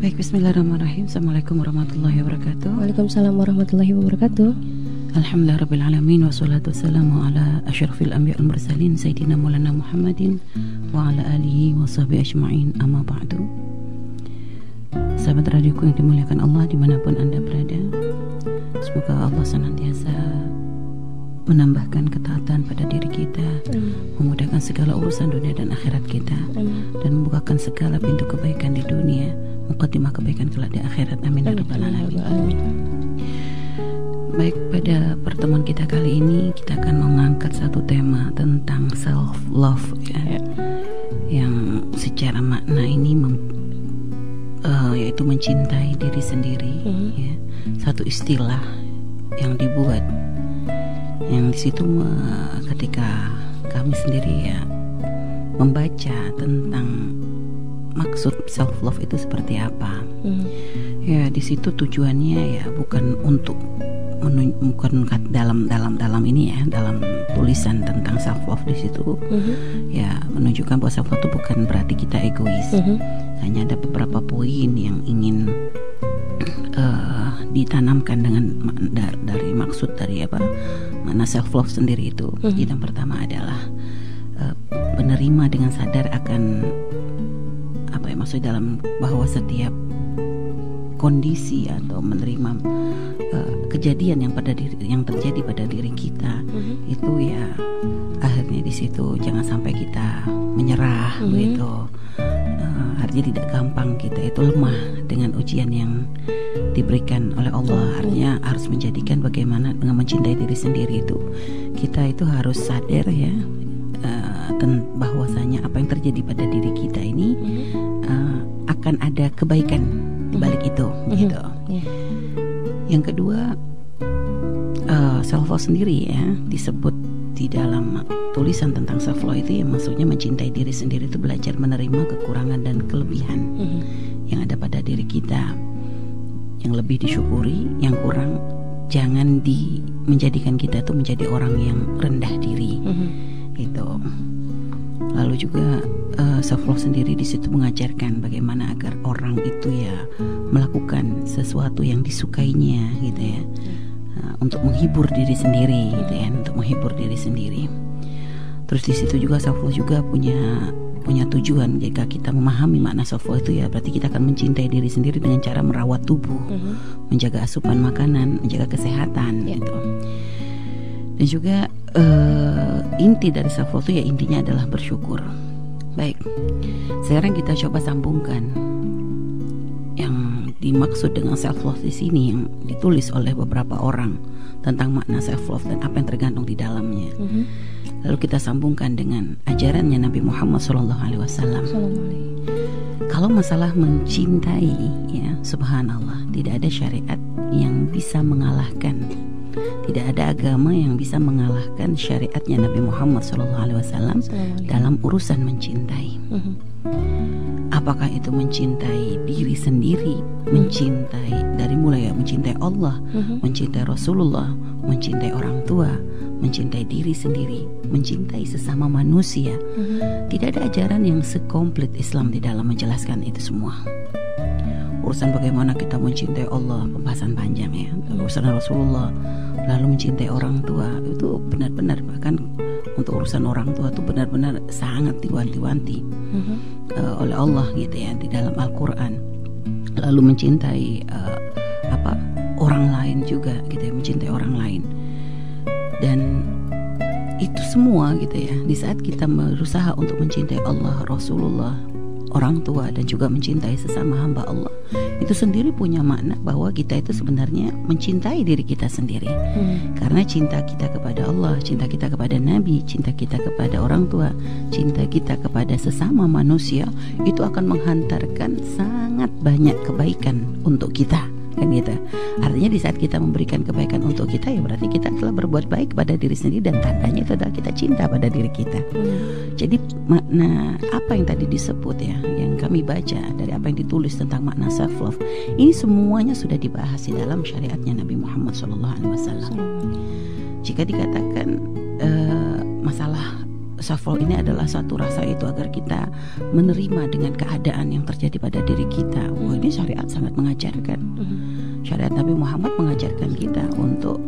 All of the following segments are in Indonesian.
Baik, bismillahirrahmanirrahim. Assalamualaikum warahmatullahi wabarakatuh. Waalaikumsalam warahmatullahi wabarakatuh. Alhamdulillah rabbil alamin wassalatu wassalamu ala asyrafil anbiya wal mursalin sayyidina Maulana Muhammadin wa ala alihi wa sahbihi ajma'in amma ba'du. Sahabat radioku yang dimuliakan Allah di mana pun Anda berada Semoga Allah senantiasa menambahkan ketaatan pada diri kita Amin. Memudahkan segala urusan dunia dan akhirat kita Amin. Dan membukakan segala pintu kebaikan di dunia Mukaddimah kebaikan kelak di akhirat Amin ya rabbal alamin. Baik, pada pertemuan kita kali ini kita akan mengangkat satu tema tentang self love ya. Yang secara makna ini mem- eh, yaitu mencintai diri sendiri Mhm. ya. Satu istilah yang dibuat yang di situ me- ketika kami sendiri ya membaca tentang maksud self love itu seperti apa. Hmm. Ya di situ tujuannya ya bukan untuk bukan dalam dalam dalam ini ya dalam tulisan tentang self love di situ Mhm. ya menunjukkan bahwa self love itu bukan berarti kita egois. Mhm. Hanya ada beberapa poin yang ingin eh, ditanamkan dengan ma- da- dari maksud dari apa mana self love sendiri itu. Jadi yang pertama adalah eh, menerima dengan sadar akan apa ya maksud dalam bahwa setiap kondisi atau menerima eh, kejadian yang pada diri yang terjadi pada diri kita Mhm. itu ya akhirnya di situ jangan sampai kita menyerah Mhm. begitu Eh, artinya tidak gampang kita itu lemah dengan ujian yang diberikan oleh Allah artinya harus menjadikan bagaimana dengan mencintai diri sendiri itu kita itu harus sadar ya dan bahwasanya apa yang terjadi pada diri kita ini Mhm. eh, akan ada kebaikan di balik itu gitu Ya. yang kedua eh, self love sendiri ya disebut di dalam tulisan tentang self love itu ya maksudnya mencintai diri sendiri itu belajar menerima kekurangan dan kelebihan Mhm. yang ada pada diri kita yang lebih disyukuri yang kurang jangan di menjadikan kita tuh menjadi orang yang rendah diri Mhm. itu lalu juga eh, self love sendiri di situ mengajarkan bagaimana agar orang itu ya melakukan sesuatu yang disukainya gitu ya Eh, untuk menghibur diri sendiri gitu ya untuk menghibur diri sendiri terus di situ juga self love juga punya punya tujuan jika kita memahami makna love itu ya berarti kita akan mencintai diri sendiri dengan cara merawat tubuh Mhm. menjaga asupan makanan, menjaga kesehatan Ya. gitu. Dan juga eh, inti dari self love itu ya intinya adalah bersyukur. Baik, sekarang kita coba sambungkan yang dimaksud dengan self love di sini yang ditulis oleh beberapa orang tentang makna self love dan apa yang tergantung di dalamnya. Mhm. Lalu kita sambungkan dengan ajarannya Nabi Muhammad SAW. Kalau masalah mencintai ya subhanallah tidak ada syariat yang bisa mengalahkan tidak ada agama yang bisa mengalahkan syariatnya Nabi Muhammad SAW dalam urusan mencintai. Mhm. Apakah itu mencintai diri sendiri, mencintai dari mulai ya mencintai Allah, Mhm. mencintai Rasulullah, mencintai orang tua, mencintai diri sendiri, mencintai sesama manusia. Mhm. Tidak ada ajaran yang sekomplit Islam di dalam menjelaskan itu semua. Urusan bagaimana kita mencintai Allah, pembahasan panjang ya. Urusan Rasulullah, lalu mencintai orang tua itu benar-benar bahkan untuk urusan orang tua itu benar-benar sangat diwanti-wanti Mhm. eh, oleh Allah gitu ya di dalam Al-Qur'an. Lalu mencintai eh, apa? orang lain juga gitu ya, mencintai orang lain. Dan itu semua gitu ya di saat kita berusaha untuk mencintai Allah Rasulullah orang tua dan juga mencintai sesama hamba Allah. Itu sendiri punya makna bahwa kita itu sebenarnya mencintai diri kita sendiri. Mhm. karena cinta kita kepada Allah cinta kita kepada Nabi cinta kita kepada orang tua cinta kita kepada sesama manusia itu akan menghantarkan sangat banyak kebaikan untuk kita kan gitu. Artinya di saat kita memberikan kebaikan untuk kita ya berarti kita telah berbuat baik kepada diri sendiri dan tandanya itu adalah kita cinta pada diri kita. Jadi makna apa yang tadi disebut ya, yang kami baca dari apa yang ditulis tentang makna self love, ini semuanya sudah dibahas di dalam syariatnya Nabi Muhammad SAW. Jika dikatakan eh, masalah love ini adalah satu rasa itu agar kita menerima dengan keadaan yang terjadi pada diri kita. Oh ini syariat sangat mengajarkan. Mhm. Syariat Nabi Muhammad mengajarkan kita untuk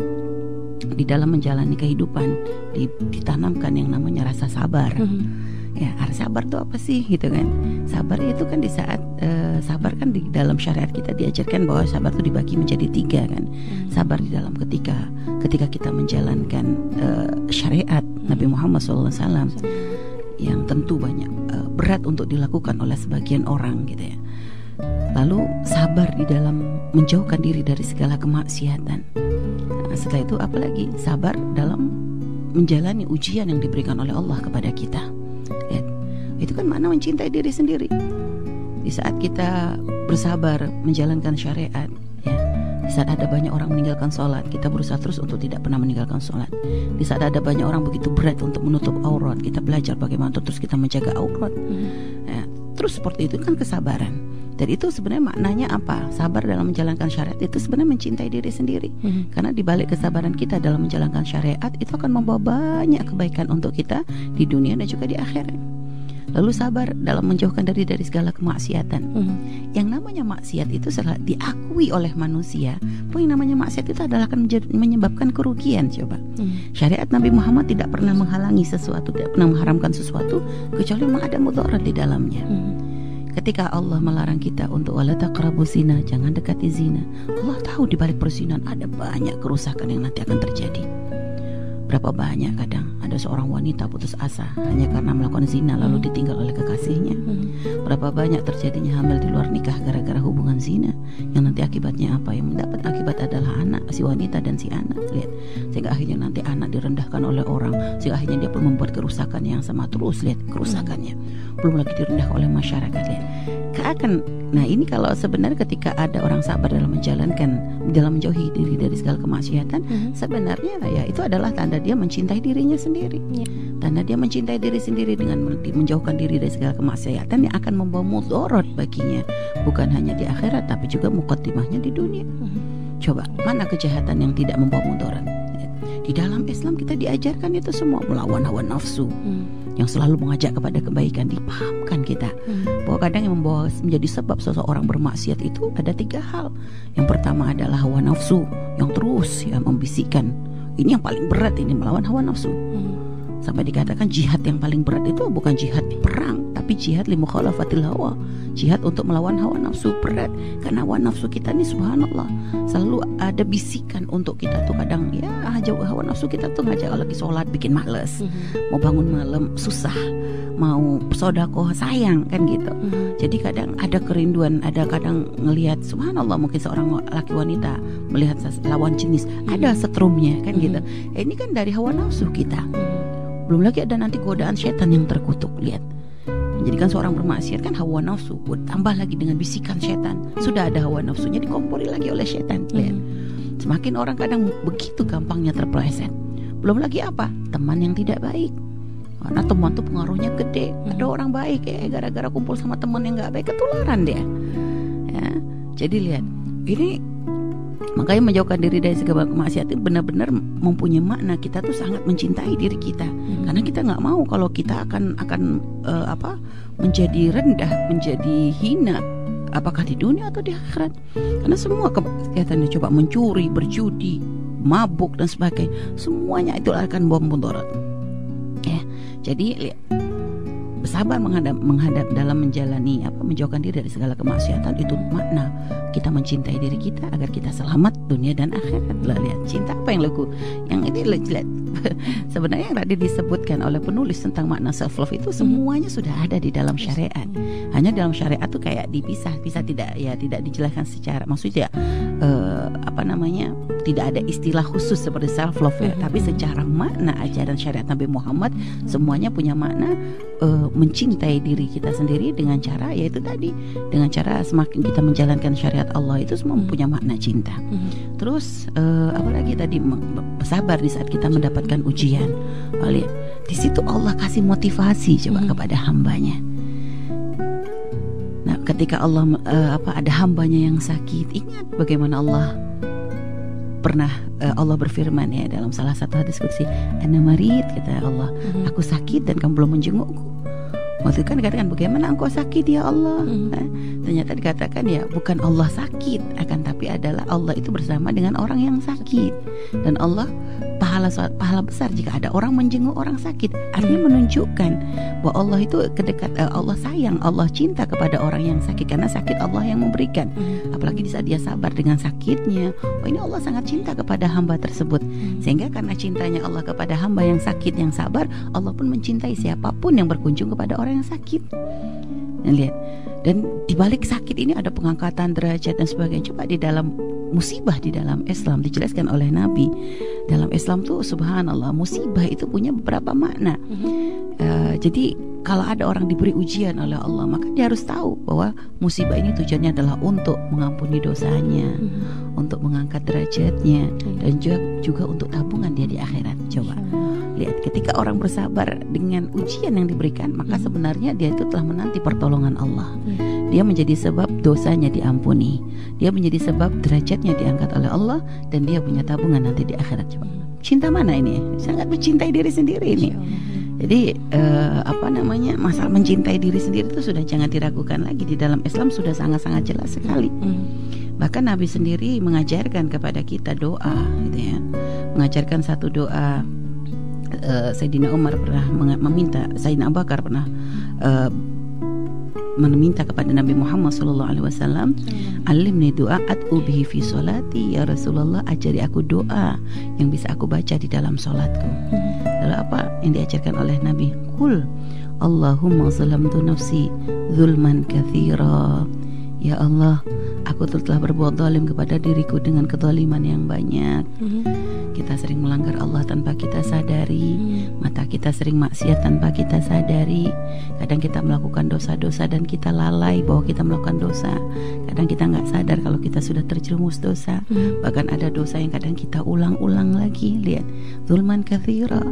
di dalam menjalani kehidupan di- ditanamkan yang namanya rasa sabar. Mhm. Ya, rasa sabar itu apa sih gitu kan? Sabar itu kan di saat eh, sabar kan di dalam syariat kita diajarkan bahwa sabar itu dibagi menjadi tiga kan. Sabar di dalam ketika ketika kita menjalankan eh, syariat Nabi Muhammad SAW yang tentu banyak eh, berat untuk dilakukan oleh sebagian orang gitu ya. Lalu sabar di dalam menjauhkan diri dari segala kemaksiatan. Nah, setelah itu apalagi sabar dalam menjalani ujian yang diberikan oleh Allah kepada kita. Lihat, itu kan makna mencintai diri sendiri. Di saat kita bersabar menjalankan syariat, ya, di saat ada banyak orang meninggalkan sholat, kita berusaha terus untuk tidak pernah meninggalkan sholat. Di saat ada banyak orang begitu berat untuk menutup aurat, kita belajar bagaimana terus kita menjaga aurat. Mhm. Ya, terus seperti itu kan kesabaran. Dan itu sebenarnya maknanya apa? Sabar dalam menjalankan syariat itu sebenarnya mencintai diri sendiri. Mhm. Karena di balik kesabaran kita dalam menjalankan syariat itu akan membawa banyak kebaikan untuk kita di dunia dan juga di akhirat. Lalu sabar dalam menjauhkan diri dari segala kemaksiatan. Mhm. Yang namanya maksiat itu setelah diakui oleh manusia, bahwa yang namanya maksiat itu adalah akan menyebabkan kerugian. Coba Mhm. syariat Nabi Muhammad tidak pernah menghalangi sesuatu, tidak pernah mengharamkan sesuatu kecuali memang ada mudarat di dalamnya. Mhm. Ketika Allah melarang kita untuk wala taqrabu zina, jangan dekati zina. Allah tahu di balik perzinahan ada banyak kerusakan yang nanti akan terjadi. Berapa banyak kadang ada seorang wanita putus asa hanya karena melakukan zina lalu ditinggal oleh kekasihnya. Mhm. Berapa banyak terjadinya hamil di luar nikah gara-gara hubungan zina yang nanti akibatnya apa? Yang mendapat akibat adalah anak si wanita dan si anak. Lihat, sehingga akhirnya nanti anak direndahkan oleh orang, sehingga akhirnya dia pun membuat kerusakan yang sama terus lihat kerusakannya. Belum lagi direndahkan oleh masyarakat lihat. Keakan Nah ini kalau sebenarnya ketika ada orang sabar dalam menjalankan dalam menjauhi diri dari segala kemaksiatan, Mhm. sebenarnya ya itu adalah tanda dia mencintai dirinya sendiri. Ya. Tanda dia mencintai diri sendiri dengan men- menjauhkan diri dari segala kemaksiatan yang akan membawa mudorot baginya, bukan hanya di akhirat tapi juga mukaddimahnya di dunia. Mhm. Coba mana kejahatan yang tidak membawa mudarat? Di dalam Islam kita diajarkan itu semua melawan hawa nafsu Mhm. Yang selalu mengajak kepada kebaikan dipahamkan kita Mhm. bahwa kadang yang membawa menjadi sebab seseorang bermaksiat itu ada tiga hal. Yang pertama adalah hawa nafsu yang terus ya membisikkan. Ini yang paling berat ini melawan hawa nafsu. Mhm. Sampai dikatakan jihad yang paling berat itu bukan jihad perang, tapi jihad li mukhalafatil hawa. Jihad untuk melawan hawa nafsu berat. Karena hawa nafsu kita ini subhanallah selalu ada bisikan untuk kita tuh kadang. Ya aja hawa nafsu kita tuh ngajak lagi sholat bikin males. Mhm. mau bangun malam susah. Mau sodakoh sayang kan gitu. Mhm. jadi kadang ada kerinduan ada kadang ngelihat subhanallah mungkin seorang laki wanita melihat lawan jenis. Ada setrumnya kan gitu. Eh, ini kan dari hawa nafsu kita. Mhm. belum lagi ada nanti godaan setan yang terkutuk. Lihat menjadikan seorang bermaksiat kan hawa nafsu. Tambah lagi dengan bisikan setan. Sudah ada hawa nafsunya dikompori lagi oleh setan. Lihat. Mhm. semakin orang kadang begitu gampangnya terpeleset belum lagi apa? Teman yang tidak baik. Karena teman tuh pengaruhnya gede. Ada Mhm. orang baik ya gara-gara kumpul sama teman yang nggak baik ketularan dia. Ya. Jadi lihat ini makanya menjauhkan diri dari segala kemaksiatan benar-benar mempunyai makna. Kita tuh sangat mencintai diri kita. Karena kita nggak mau kalau kita akan akan eh, apa menjadi rendah menjadi hina apakah di dunia atau di akhirat. Karena semua kegiatan coba mencuri berjudi mabuk dan sebagainya. Semuanya itu akan bom mudarat. Ya jadi bersabar menghadap menghadap dalam menjalani apa menjauhkan diri dari segala kemaksiatan itu makna kita mencintai diri kita agar kita selamat dunia dan akhirat. Lah lihat cinta apa yang lagu yang ini lihat sebenarnya yang tadi disebutkan oleh penulis tentang makna self love itu semuanya sudah ada di dalam syariat. Hanya dalam syariat tuh kayak dipisah bisa tidak ya tidak dijelaskan secara maksudnya eh, apa namanya tidak ada istilah khusus seperti self love ya Mhm. tapi secara makna ajaran syariat Nabi Muhammad semuanya punya makna eh, mencintai diri kita sendiri dengan cara yaitu tadi dengan cara semakin kita menjalankan syariat Allah itu semua Hmm. punya makna cinta Mhm. terus eh, apalagi tadi bersabar di saat kita mendapatkan ujian lihat di situ Allah kasih motivasi coba Mhm. kepada hambanya nah ketika Allah eh, apa ada hambanya yang sakit ingat bagaimana Allah pernah uh, Allah berfirman ya dalam salah satu hadis kursi ana marid kata Allah Mhm. aku sakit dan kamu belum menjengukku waktu itu kan dikatakan bagaimana engkau sakit ya Allah Mhm. Nah, ternyata dikatakan ya bukan Allah sakit akan tapi adalah Allah itu bersama dengan orang yang sakit dan Allah pahala pahala besar. Jika ada orang menjenguk orang sakit artinya menunjukkan bahwa Allah itu kedekat eh, Allah sayang Allah cinta kepada orang yang sakit karena sakit Allah yang memberikan. Apalagi di saat dia sabar dengan sakitnya oh ini Allah sangat cinta kepada hamba tersebut. Sehingga karena cintanya Allah kepada hamba yang sakit yang sabar Allah pun mencintai siapa pun yang berkunjung kepada orang yang sakit. Nah, lihat. Dan di balik sakit ini ada pengangkatan derajat dan sebagainya. Coba di dalam musibah di dalam Islam dijelaskan oleh Nabi dalam Islam tuh subhanallah musibah itu punya beberapa makna Mhm. Eh, jadi kalau ada orang diberi ujian oleh Allah maka dia harus tahu bahwa musibah ini tujuannya adalah untuk mengampuni dosanya Mhm. untuk mengangkat derajatnya Iya. dan juga, juga untuk tabungan dia di akhirat. Coba lihat ketika orang bersabar dengan ujian yang diberikan, maka Hmm. sebenarnya dia itu telah menanti pertolongan Allah. Iya. Dia menjadi sebab dosanya diampuni. Dia menjadi sebab derajatnya diangkat oleh Allah dan dia punya tabungan nanti di akhirat. Coba cinta mana ini? Sangat mencintai diri sendiri ini. Iya. Jadi eh, apa namanya masalah mencintai diri sendiri itu sudah jangan diragukan lagi di dalam Islam sudah sangat-sangat jelas sekali. Mhm. Bahkan Nabi sendiri mengajarkan kepada kita doa, gitu ya. Mengajarkan satu doa. Eh, Sayyidina Umar pernah meminta, Sayyidina Abu Bakar pernah eh, meminta kepada Nabi Muhammad SAW, alimni doa at'u bihi fi solati ya Rasulullah ajari aku doa yang bisa aku baca di dalam solatku. Mhm. Lalu apa yang diajarkan oleh Nabi? Kul Allahumma zalamtu nafsi zulman kathira. Ya Allah, aku telah berbuat zalim kepada diriku dengan kezaliman yang banyak. Mhm. Kita sering melanggar Allah tanpa kita sadari. Mhm. Mata kita sering maksiat tanpa kita sadari. Kadang kita melakukan dosa-dosa dan kita lalai bahwa kita melakukan dosa. Kadang kita nggak sadar kalau kita sudah terjerumus dosa. Mhm. Bahkan ada dosa yang kadang kita ulang-ulang lagi. Lihat, zulman kathira.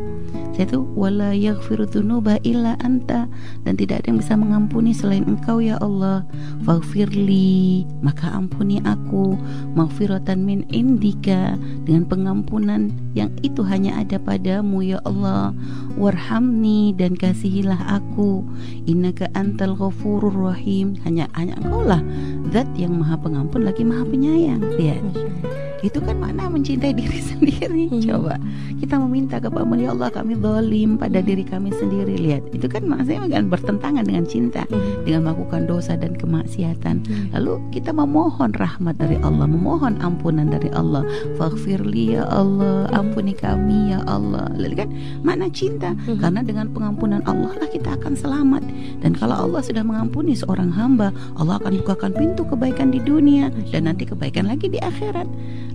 Saya tuh wala yaghfiru dzunuba illa anta dan tidak ada yang bisa mengampuni selain Engkau ya Allah. Faghfirli, maka ampuni aku maghfiratan min indika dengan pengampunan yang itu hanya ada padamu ya Allah. Warhamni dan kasihilah aku. Innaka antal ghafurur rahim. Hanya hanya Engkau lah zat yang maha pengampun lagi maha penyayang. Lihat. Itu kan mana mencintai diri sendiri. Mhm. Coba kita meminta kepada ya Allah kami zalim pada diri kami sendiri. Lihat, itu kan maksudnya kan bertentangan dengan cinta, Mhm. dengan melakukan dosa dan kemaksiatan. Iya. Lalu kita memohon rahmat dari Allah, memohon ampunan dari Allah. Faghfirli ya Allah, ampuni kami ya Allah. Lalu kan mana cinta? Mhm. Karena dengan pengampunan Allah lah kita akan selamat. Dan kalau Allah sudah mengampuni seorang hamba, Allah akan bukakan pintu kebaikan di dunia dan nanti kebaikan lagi di akhirat.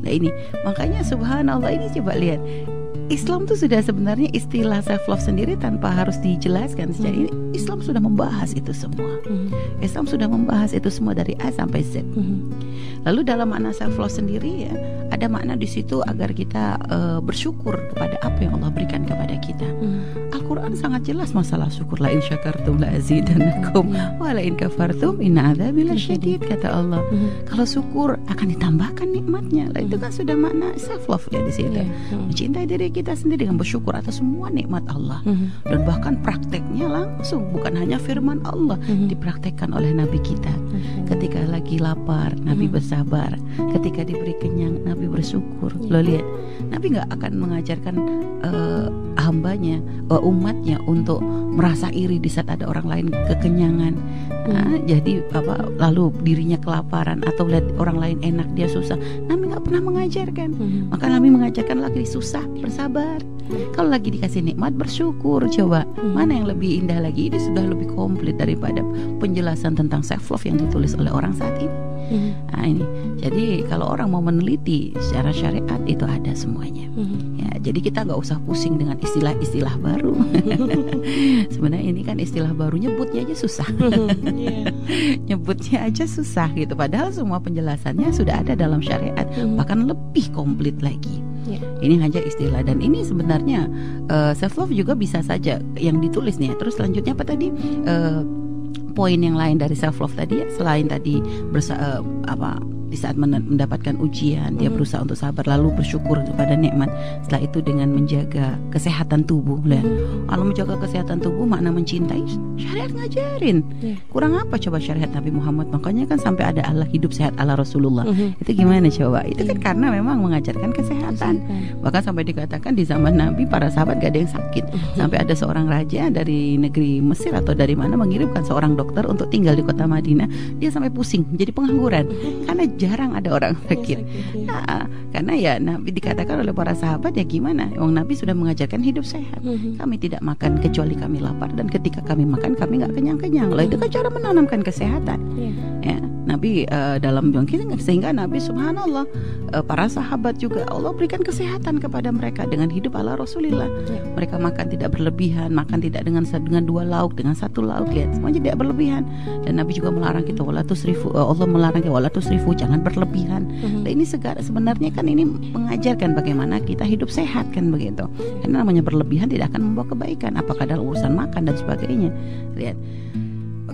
Nah ini makanya subhanallah ini coba lihat. Islam tuh sudah sebenarnya istilah self love sendiri tanpa harus dijelaskan secara ini Islam sudah membahas itu semua. Mhm. Islam sudah membahas itu semua dari A sampai Z. Mhm. Lalu dalam makna self love sendiri ya ada makna di situ agar kita eh, bersyukur kepada apa yang Allah berikan kepada kita. Mhm. Al-Quran sangat jelas masalah syukur la in syakartum la azidannakum wa la in kafartum inna adzabi lasyadid kata Allah. Mhm. Kalau syukur akan ditambahkan nikmatnya. Lah itu kan sudah makna self love ya di situ. Iya. Mhm. Mencintai diri kita sendiri dengan bersyukur atas semua nikmat Allah Mhm. dan bahkan prakteknya langsung bukan hanya firman Allah Mhm. dipraktekkan oleh nabi kita. Allah. Ketika lagi lapar, Nabi Hmm. bersabar. Ketika diberi kenyang, Nabi bersyukur. Lo lihat, Nabi nggak akan mengajarkan eh, hambanya, eh, umatnya untuk merasa iri di saat ada orang lain kekenyangan. Ah, jadi apa? Lalu dirinya kelaparan atau lihat orang lain enak dia susah. Nabi nggak pernah mengajarkan. Mhm. Maka Nabi mengajarkan lagi susah bersabar. Kalau lagi dikasih nikmat bersyukur. Coba Mhm. mana yang lebih indah lagi? Ini sudah lebih komplit daripada penjelasan tentang self love yang ditulis oleh orang saat ini. Mhm. Nah ini, jadi kalau orang mau meneliti secara syariat itu ada semuanya. Mhm. Ya, jadi kita nggak usah pusing dengan istilah-istilah baru. Sebenarnya ini kan istilah baru nyebutnya aja susah, Iya. nyebutnya aja susah gitu. Padahal semua penjelasannya sudah ada dalam syariat, Mhm. bahkan lebih komplit lagi. Iya. Ini hanya istilah dan ini sebenarnya self love juga bisa saja yang ditulis nih. Terus selanjutnya apa tadi? Eh, poin yang lain dari self love tadi ya selain tadi bersa eh, apa di saat men- mendapatkan ujian dia berusaha untuk sabar lalu bersyukur kepada nikmat. Setelah itu dengan menjaga kesehatan tubuh Mhm. kalau menjaga kesehatan tubuh makna mencintai syariat ngajarin. Iya. kurang apa coba syariat Nabi Muhammad? Makanya kan sampai ada Allah hidup sehat ala Rasulullah. Itu gimana coba? Itu kan Iya. karena memang mengajarkan kesehatan. Bahkan sampai dikatakan di zaman Nabi para sahabat gak ada yang sakit. Sampai ada seorang raja dari negeri Mesir atau dari mana mengirimkan seorang dokter untuk tinggal di kota Madinah dia sampai pusing jadi pengangguran. Karena jarang ada orang sakit Iya. Nah, karena ya Nabi dikatakan oleh para sahabat ya gimana Wong Nabi sudah mengajarkan hidup sehat Mhm. kami tidak makan kecuali kami lapar dan ketika kami makan kami nggak kenyang-kenyang loh itu kan cara menanamkan kesehatan Iya. ya Nabi eh, dalam bangkit sehingga Nabi Subhanallah eh, para sahabat juga Allah berikan kesehatan kepada mereka dengan hidup ala Rasulullah Ya. mereka makan tidak berlebihan makan tidak dengan dengan dua lauk dengan satu lauk lihat semuanya tidak berlebihan dan Nabi juga melarang kita wala tusrifu eh, Allah melarang kita wala tusrifu jangan berlebihan. Nah, ini segala sebenarnya kan ini mengajarkan bagaimana kita hidup sehat kan begitu. Karena namanya berlebihan tidak akan membawa kebaikan apakah dalam urusan makan dan sebagainya. Lihat.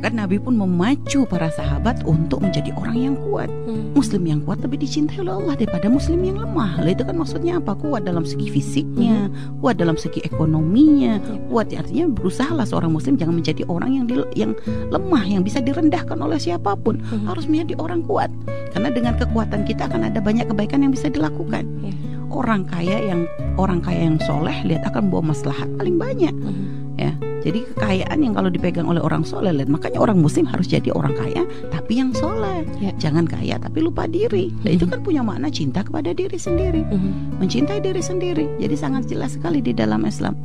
Bahkan Nabi pun memacu para sahabat untuk menjadi orang yang kuat. Mhm. Muslim yang kuat lebih dicintai oleh Allah daripada muslim yang lemah. Lah itu kan maksudnya apa? Kuat dalam segi fisiknya, kuat dalam segi ekonominya, Ya. kuat artinya berusahalah seorang muslim jangan menjadi orang yang di- yang lemah yang bisa direndahkan oleh siapa pun. Mhm. Harus menjadi orang kuat. Karena dengan kekuatan kita akan ada banyak kebaikan yang bisa dilakukan. Ya. Orang kaya yang orang kaya yang soleh lihat akan bawa maslahat paling banyak Mhm. Jadi kekayaan yang kalau dipegang oleh orang soleh lihat makanya orang muslim harus jadi orang kaya tapi yang soleh. Ya. Jangan kaya tapi lupa diri. Nah, itu kan punya makna cinta kepada diri sendiri, Mhm. mencintai diri sendiri. Jadi sangat jelas sekali di dalam Islam.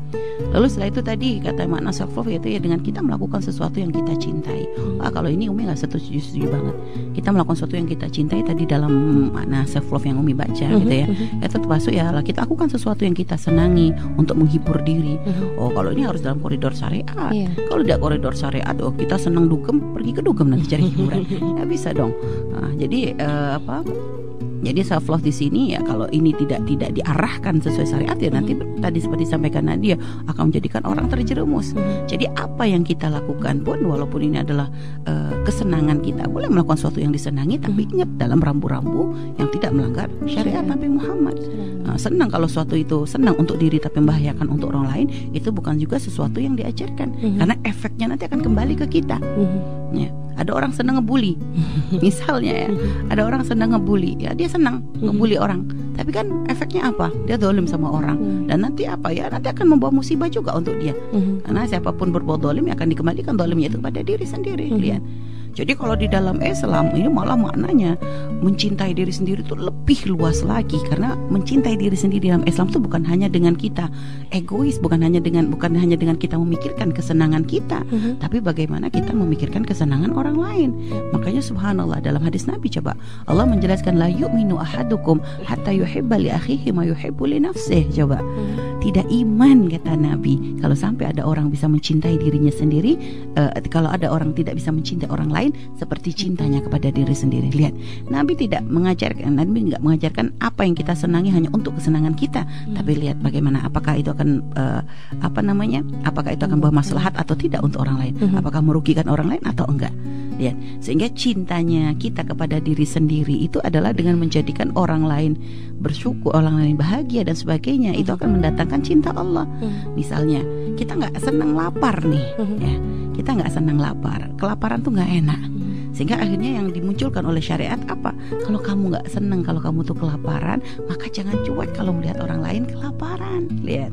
Lalu setelah itu tadi kata makna self love yaitu ya dengan kita melakukan sesuatu yang kita cintai. Ah kalau ini Umi nggak setuju setuju banget. Kita melakukan sesuatu yang kita cintai tadi dalam makna self love yang Umi baca gitu ya. Itu termasuk ya lah kita lakukan sesuatu yang kita senangi untuk menghibur diri. Oh kalau ini harus dalam koridor syariat. Iya. Kalau tidak koridor syariat, oh kita senang dugem pergi ke dugem nanti cari hiburan. ya bisa dong. Nah, jadi eh, apa? Jadi self love di sini ya kalau ini tidak tidak diarahkan sesuai syariat ya nanti tadi seperti disampaikan Nadia akan menjadikan orang terjerumus. Mhm. Jadi apa yang kita lakukan pun walaupun ini adalah eh, kesenangan kita boleh melakukan sesuatu yang disenangi tapi ingat dalam rambu-rambu yang tidak melanggar syariat Syariat. Nabi Muhammad. Nah, senang kalau sesuatu itu senang untuk diri tapi membahayakan untuk orang lain itu bukan juga sesuatu yang diajarkan karena efeknya nanti akan kembali ke kita. Ya. Ada orang senang ngebully, misalnya ya, ada orang senang ngebully, ya dia senang ngebully orang, tapi kan efeknya apa? Dia dolim sama orang Mhm. dan nanti apa ya? Nanti akan membawa musibah juga untuk dia. Mhm. Karena siapa pun berbuat dolim ya akan dikembalikan dolimnya itu kepada diri sendiri. Lihat. Jadi kalau di dalam Islam ini malah maknanya mencintai diri sendiri itu lebih luas lagi karena mencintai diri sendiri dalam Islam itu bukan hanya dengan kita egois, bukan hanya dengan bukan hanya dengan kita memikirkan kesenangan kita, Mhm. tapi bagaimana kita memikirkan kesenangan orang lain. Makanya subhanallah dalam hadis Nabi coba Allah menjelaskan la yu'minu ahadukum hatta yuhibba li akhihi ma yuhibbu li nafsih. Coba Mhm. tidak iman kata Nabi kalau sampai ada orang bisa mencintai dirinya sendiri eh, kalau ada orang tidak bisa mencintai orang lain seperti cintanya kepada diri sendiri lihat Nabi tidak mengajarkan Nabi nggak mengajarkan apa yang kita senangi hanya untuk kesenangan kita tapi lihat bagaimana apakah itu akan eh, apa namanya apakah itu akan bawa maslahat atau tidak untuk orang lain Mhm. apakah merugikan orang lain atau enggak lihat sehingga cintanya kita kepada diri sendiri itu adalah dengan menjadikan orang lain bersyukur orang lain bahagia dan sebagainya itu akan mendatangkan cinta Allah Mhm. misalnya kita nggak senang lapar nih Mhm. ya kita nggak senang lapar kelaparan tuh nggak enak. Sehingga akhirnya yang dimunculkan oleh syariat apa? Kalau kamu nggak senang kalau kamu tuh kelaparan maka jangan cuek kalau melihat orang lain kelaparan. Lihat.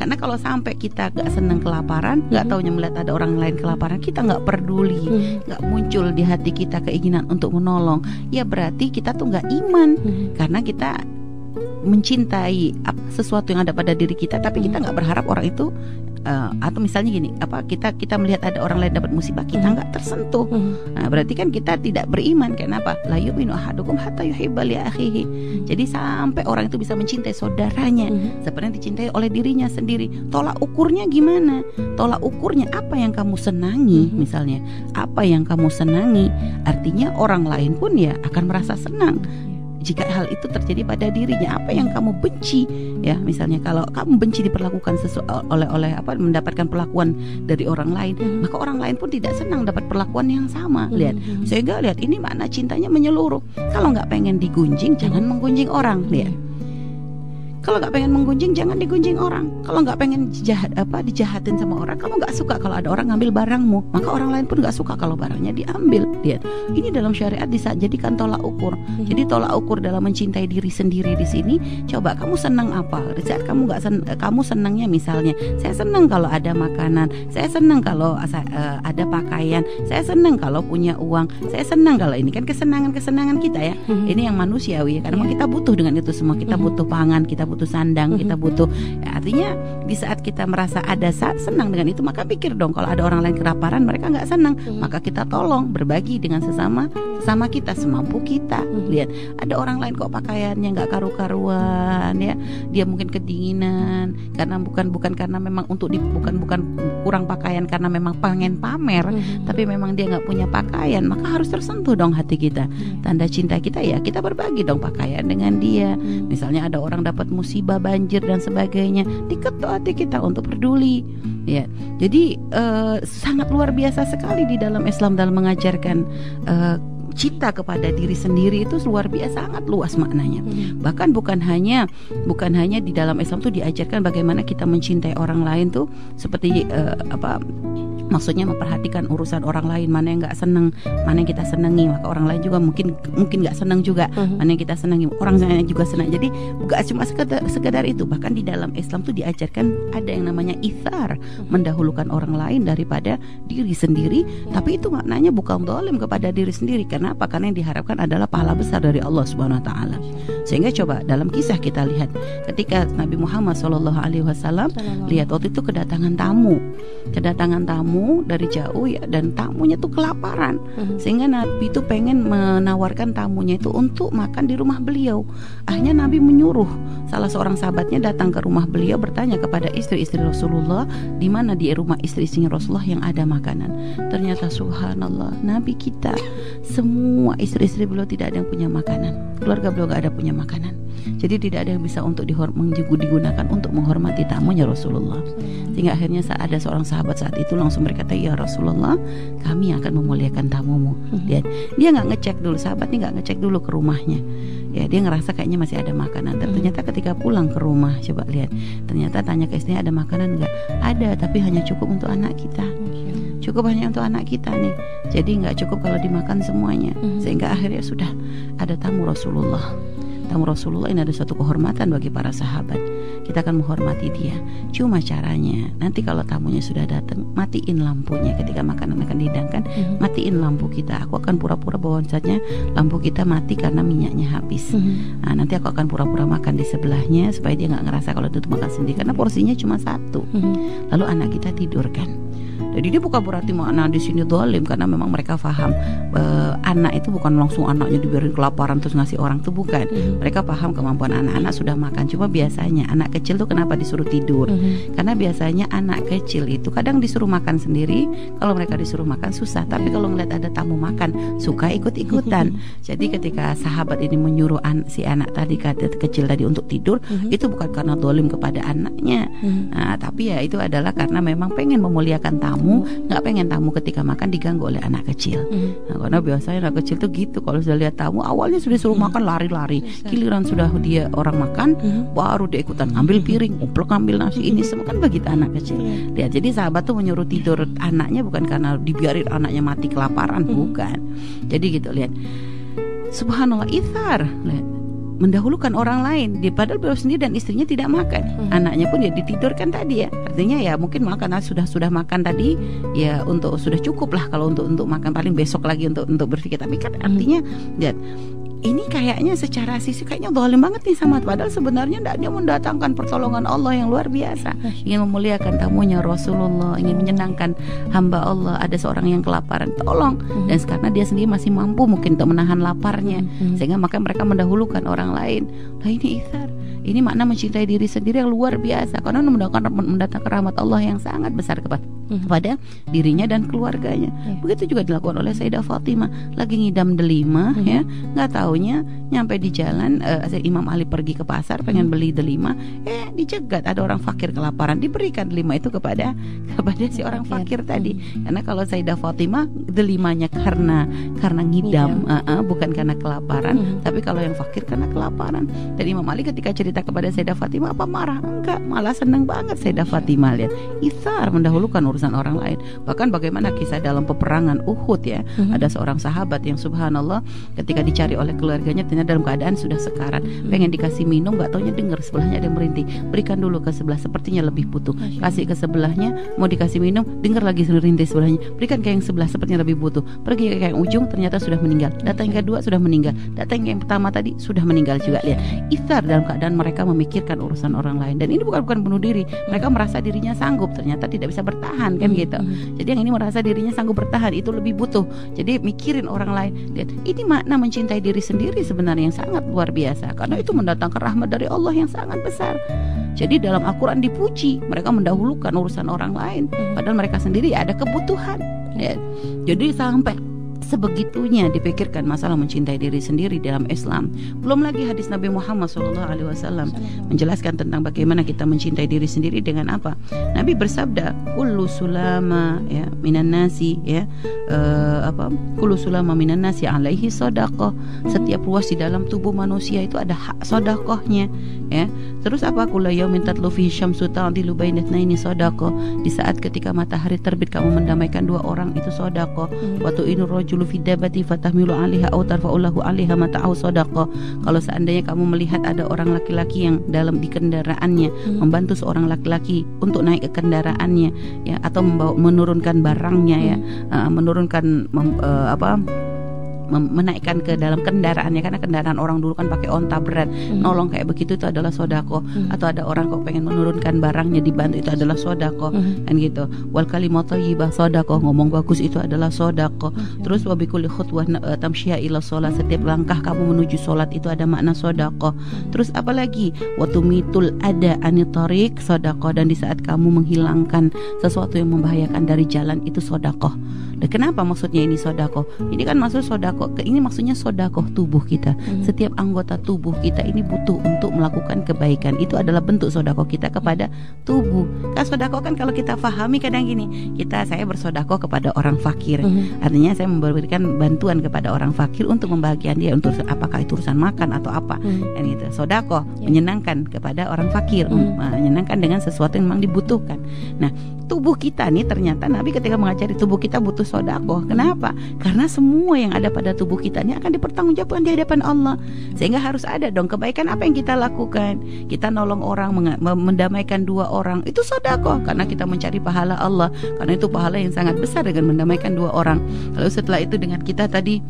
Karena kalau sampai kita nggak senang kelaparan nggak taunya melihat ada orang lain kelaparan kita nggak peduli. Mhm. nggak muncul di hati kita keinginan untuk menolong. Ya berarti kita tuh nggak iman. Mhm. karena kita mencintai sesuatu yang ada pada diri kita tapi kita nggak berharap orang itu eh, atau misalnya gini apa kita kita melihat ada orang lain dapat musibah kita Mhm. nggak tersentuh. Mhm. nah berarti kan kita tidak beriman kenapa la yu'minu ahadukum hatta yuhibba li akhihi. Jadi sampai orang itu bisa mencintai saudaranya. Mhm. seperti yang dicintai oleh dirinya sendiri. Tolak ukurnya gimana? Tolak ukurnya apa yang kamu senangi Mhm. misalnya? Apa yang kamu senangi? Artinya orang lain pun ya akan merasa senang jika hal itu terjadi pada dirinya apa yang kamu benci? Ya misalnya kalau kamu benci diperlakukan sesu oleh oleh apa mendapatkan perlakuan dari orang lain Mhm. maka orang lain pun tidak senang dapat perlakuan yang sama lihat. Mhm. sehingga lihat ini makna cintanya menyeluruh. Kalau nggak pengen digunjing jangan menggunjing orang lihat kalau nggak pengen menggunjing jangan digunjing orang. Kalau nggak pengen jahat apa dijahatin sama orang kamu nggak suka kalau ada orang ngambil barangmu. Maka orang lain pun nggak suka kalau barangnya diambil lihat. Ini dalam syariat bisa jadikan tolak ukur. Jadi tolak ukur dalam mencintai diri sendiri di sini coba kamu senang apa? Di saat kamu nggak sen kamu senangnya misalnya saya senang kalau ada makanan saya senang kalau asa- eh, ada pakaian saya senang kalau punya uang saya senang kalau ini. Kan kesenangan kesenangan kita ya. Mhm. ini yang manusiawi ya karena kita butuh dengan itu semua. Kita Mhm. butuh pangan kita butuh sandang kita butuh ya, artinya di saat kita merasa ada saat senang dengan itu maka pikir dong kalau ada orang lain kelaparan mereka nggak senang. Mhm. maka kita tolong berbagi dengan sesama sesama kita semampu kita. Lihat ada orang lain kok pakaiannya nggak karu-karuan ya. Dia mungkin kedinginan karena bukan bukan karena memang untuk di, bukan bukan kurang pakaian karena memang pengen pamer tapi memang dia nggak punya pakaian maka harus tersentuh dong hati kita. Mhm. tanda cinta kita ya kita berbagi dong pakaian dengan dia. Mhm. misalnya ada orang dapat musibah banjir dan sebagainya diketuk hati kita untuk peduli ya jadi eh, sangat luar biasa sekali di dalam Islam dalam mengajarkan eh, cinta kepada diri sendiri itu luar biasa sangat luas maknanya Mhm. bahkan bukan hanya bukan hanya di dalam Islam tuh diajarkan bagaimana kita mencintai orang lain tuh seperti eh, apa maksudnya memperhatikan urusan orang lain. Mana yang nggak seneng mana yang kita senangi maka orang lain juga mungkin mungkin nggak seneng juga. Mhm. mana yang kita senangi orang lain juga senang jadi bukan cuma sekedar, sekedar itu. Bahkan di dalam Islam tuh diajarkan ada yang namanya ithar. Mendahulukan orang lain daripada diri sendiri. Tapi itu maknanya bukan dolim kepada diri sendiri. Karena apa? Karena yang diharapkan adalah pahala besar dari Allah Subhanahu Wa Taala. Sehingga coba dalam kisah kita lihat. Ketika Nabi Muhammad Shallallahu Alaihi Wasallam lihat waktu itu kedatangan tamu. Kedatangan tamu dari jauh ya dan tamunya tuh kelaparan. Mhm. sehingga Nabi itu pengen menawarkan tamunya itu untuk makan di rumah beliau. Akhirnya Nabi menyuruh salah seorang sahabatnya datang ke rumah beliau bertanya kepada istri-istri Rasulullah di mana di rumah istri-istrinya Rasulullah yang ada makanan? Ternyata subhanallah Nabi kita semua istri-istri beliau tidak ada yang punya makanan. Keluarga beliau gak ada punya makanan jadi tidak ada yang bisa untuk digunakan untuk menghormati tamunya Rasulullah. Sehingga akhirnya saat ada seorang sahabat saat itu langsung berkata ya Rasulullah kami akan memuliakan tamumu. Mhm. dia dia nggak ngecek dulu sahabatnya nggak ngecek dulu ke rumahnya. Ya dia ngerasa kayaknya masih ada makanan. Dan Mhm. ternyata ketika pulang ke rumah coba lihat ternyata tanya ke istrinya ada makanan nggak? Ada tapi hanya cukup untuk anak kita. Cukup hanya untuk anak kita nih. Jadi nggak cukup kalau dimakan semuanya. Mhm. sehingga akhirnya sudah ada tamu Rasulullah tamu Rasulullah ini ada suatu kehormatan bagi para sahabat. Kita akan menghormati dia. Cuma caranya nanti kalau tamunya sudah datang matiin lampunya. Ketika makanan akan dihidangkan Mhm. matiin lampu kita. Aku akan pura-pura bahwasanya lampu kita mati karena minyaknya habis. Mhm. nah, nanti aku akan pura-pura makan di sebelahnya supaya dia nggak ngerasa kalau itu makan sendiri. Karena porsinya cuma satu. Mhm. lalu anak kita tidurkan jadi dia bukan berarti makna di sini dolim karena memang mereka paham eh, anak itu bukan langsung anaknya dibiarin kelaparan terus ngasih orang tuh bukan Mhm. mereka paham kemampuan anak-anak sudah makan cuma biasanya anak kecil tuh kenapa disuruh tidur Mhm. karena biasanya anak kecil itu kadang disuruh makan sendiri kalau mereka disuruh makan susah tapi kalau melihat ada tamu makan suka ikut-ikutan jadi ketika sahabat ini menyuruh an- si anak tadi kata kecil tadi untuk tidur Mhm. itu bukan karena dolim kepada anaknya Mhm. Nah, tapi ya itu adalah karena memang pengen memuliakan tamu, nggak pengen tamu ketika makan diganggu oleh anak kecil. Mhm. Nah, karena biasanya anak kecil tuh gitu, kalau sudah lihat tamu awalnya sudah suruh makan lari-lari, giliran sudah dia orang makan, Mhm. baru dia ikutan ngambil piring, ngumpul ngambil nasi ini semua kan begitu anak kecil. Iya. Lihat, jadi sahabat tuh menyuruh tidur anaknya bukan karena dibiarin anaknya mati kelaparan, Mhm. bukan. Jadi gitu lihat. Subhanallah ithar, lihat mendahulukan orang lain, dia padahal beliau sendiri dan istrinya tidak makan, Mhm. anaknya pun dia ditidurkan tadi ya, artinya ya mungkin makan sudah sudah makan tadi, ya untuk sudah cukup lah kalau untuk untuk makan. Paling besok lagi untuk untuk berpikir, tapi kan artinya lihat ini kayaknya secara sisi kayaknya dolim banget nih sama padahal sebenarnya dia mendatangkan pertolongan Allah yang luar biasa. Ingin memuliakan tamunya Rasulullah. Ingin menyenangkan hamba Allah. Ada seorang yang kelaparan tolong. Mhm. dan karena dia sendiri masih mampu mungkin untuk menahan laparnya. Mhm. sehingga maka mereka mendahulukan orang lain. Nah ini ithar. Ini makna mencintai diri sendiri yang luar biasa. Karena mendatangkan mendatangkan rahmat Allah yang sangat besar kepada Mhm. kepada dirinya dan keluarganya. Ya. Begitu juga dilakukan oleh Sayyidah Fatimah, lagi ngidam delima Mhm. ya, nggak taunya nyampe di jalan eh, Imam Ali pergi ke pasar pengen Mhm. beli delima, eh dicegat ada orang fakir kelaparan, diberikan delima itu kepada kepada si orang fakir tadi. Karena kalau Sayyidah Fatimah delimanya karena karena ngidam, Ngidam. eh, eh, bukan karena kelaparan, Mhm. tapi kalau yang fakir karena kelaparan. Dan Imam Ali ketika cerita kepada Sayyidah Fatimah apa marah? Enggak, malah senang banget Sayyidah Fatimah lihat. Ithar mendahulukan urusan orang lain. Bahkan bagaimana kisah dalam peperangan Uhud ya. Mhm. Ada seorang sahabat yang subhanallah ketika dicari oleh keluarganya ternyata dalam keadaan sudah sekarat, pengen dikasih minum nggak taunya dengar sebelahnya ada yang merintih. Berikan dulu ke sebelah sepertinya lebih butuh. Kasih ke sebelahnya mau dikasih minum, dengar lagi merintih sebelahnya. Berikan ke yang sebelah sepertinya lebih butuh. Pergi ke yang ujung ternyata sudah meninggal. Datang yang kedua sudah meninggal. Datang yang pertama tadi sudah meninggal juga lihat. Ithar dalam keadaan mereka memikirkan urusan orang lain dan ini bukan bukan bunuh diri. Mereka merasa dirinya sanggup ternyata tidak bisa bertahan kan Mhm. gitu. Mhm. Jadi yang ini merasa dirinya sanggup bertahan itu lebih butuh. Jadi mikirin orang lain. Lihat, ini makna mencintai diri sendiri sebenarnya yang sangat luar biasa karena itu mendatangkan rahmat dari Allah yang sangat besar. Jadi dalam Al-Qur'an dipuji, mereka mendahulukan urusan orang lain Mhm. padahal mereka sendiri ada kebutuhan. Lihat. Jadi sampai sebegitunya dipikirkan masalah mencintai diri sendiri dalam Islam. Belum lagi hadis Nabi Muhammad SAW menjelaskan tentang bagaimana kita mencintai diri sendiri dengan apa. Nabi bersabda, "Kullu sulama ya minan nasi ya eh, apa? Kullu sulama minan nasi alaihi sadaqah." Setiap ruas di dalam tubuh manusia itu ada hak sedekahnya ya. Terus apa? Kullu yaumin tatlu fihi syamsu ta'dilu bainatnaini sadaqah. Di saat ketika matahari terbit kamu mendamaikan dua orang itu sedekah. Mhm. Waktu inu rajulu fi dabati fatahmilu 'alaiha aw tarfa'ulahu 'alaiha mata'u sadaqah. Kalau seandainya kamu melihat ada orang laki-laki yang dalam di kendaraannya Mhm. membantu seorang laki-laki untuk naik ke kendaraannya ya atau membawa menurunkan barangnya ya uh, menurunkan mem- uh, apa menaikkan ke dalam kendaraannya. Karena kendaraan orang dulu kan pakai onta berat. Mhm. nolong kayak begitu itu adalah sodako. Mhm. atau ada orang kok pengen menurunkan barangnya dibantu itu adalah sodako. Mhm. kan gitu. Wal kalimat thayyibah sodako. Ngomong bagus itu adalah sodako. Masya Terus wabikuli khutwah uh, ila sholat. Setiap langkah kamu menuju sholat itu ada makna sodako. Terus apa lagi? Waktu mitul ada anitarik sodako. Dan di saat kamu menghilangkan sesuatu yang membahayakan dari jalan itu sodako kenapa maksudnya ini sodako? Ini kan maksud sodako Ini maksudnya sodako tubuh kita Mhm. Setiap anggota tubuh kita ini butuh untuk melakukan kebaikan Itu adalah bentuk sodako kita kepada tubuh Kan sodako kan kalau kita fahami kadang gini Kita saya bersodako kepada orang fakir Mhm. Artinya saya memberikan bantuan kepada orang fakir untuk membahagiakan dia untuk apakah itu urusan makan atau apa Mhm. kan gitu. Sodako Ya. menyenangkan kepada orang fakir, Hmm. menyenangkan dengan sesuatu yang memang dibutuhkan. Nah, tubuh kita nih ternyata Nabi ketika mengajari tubuh kita butuh sodako. Kenapa? Karena semua yang ada pada tubuh kita ini akan dipertanggungjawabkan di hadapan Allah. Sehingga harus ada dong kebaikan apa yang kita lakukan. Kita nolong orang, mendamaikan dua orang itu sodako karena kita mencari pahala Allah. Karena itu pahala yang sangat besar dengan mendamaikan dua orang. Lalu setelah itu dengan kita tadi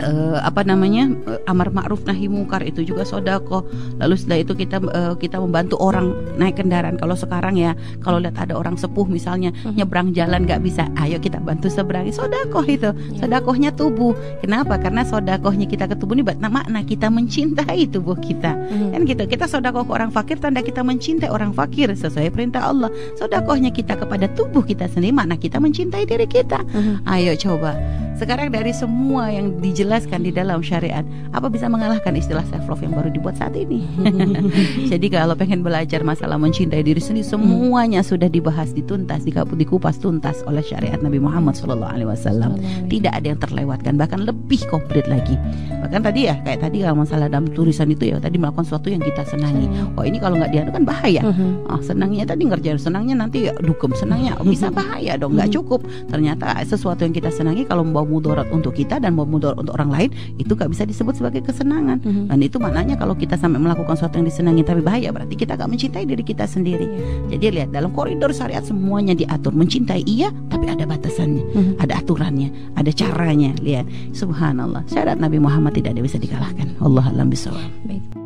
eh, apa namanya? Eh, amar ma'ruf nahi mungkar itu juga sodako. Lalu setelah itu kita eh, kita membantu orang naik kendaraan. Kalau sekarang ya kalau lihat ada orang sepuh misalnya Mhm. nyebrang jalan nggak bisa ayo kita bantu seberangi. Sodakoh itu. Ya. sodakohnya tubuh. Kenapa? Karena sodakohnya kita ke tubuh ini makna kita mencintai tubuh kita. Mhm. kan gitu. Kita sodakoh ke orang fakir tanda kita mencintai orang fakir sesuai perintah Allah. Sodakohnya kita kepada tubuh kita sendiri makna kita mencintai diri kita. Mhm. Ayo coba. Sekarang dari semua yang dijelaskan di dalam syariat, apa bisa mengalahkan istilah self love yang baru dibuat saat ini? Jadi kalau pengen belajar masalah mencintai diri sendiri, semuanya sudah dibahas, dituntas, dikupas tuntas oleh syariat Nabi Muhammad SAW. Tidak ada yang terlewatkan, bahkan lebih komplit lagi. Bahkan tadi ya, kayak tadi kalau masalah dalam tulisan itu ya, tadi melakukan sesuatu yang kita senangi. Oh ini kalau nggak dianu kan bahaya. Ah, senangnya tadi ngerjain senangnya nanti ya dukem senangnya bisa bahaya dong nggak cukup ternyata sesuatu yang kita senangi kalau membawa mudarat untuk kita dan membawa mudarat untuk orang lain itu nggak bisa disebut sebagai kesenangan Mhm. dan itu maknanya kalau kita sampai melakukan sesuatu yang disenangi tapi bahaya berarti kita nggak mencintai diri kita sendiri Iya. jadi lihat dalam koridor syariat semuanya diatur mencintai iya tapi ada batasannya Mhm. ada aturannya ada caranya lihat subhanallah syariat Nabi Muhammad tidak ada bisa dikalahkan Allah alam bisawab Baik.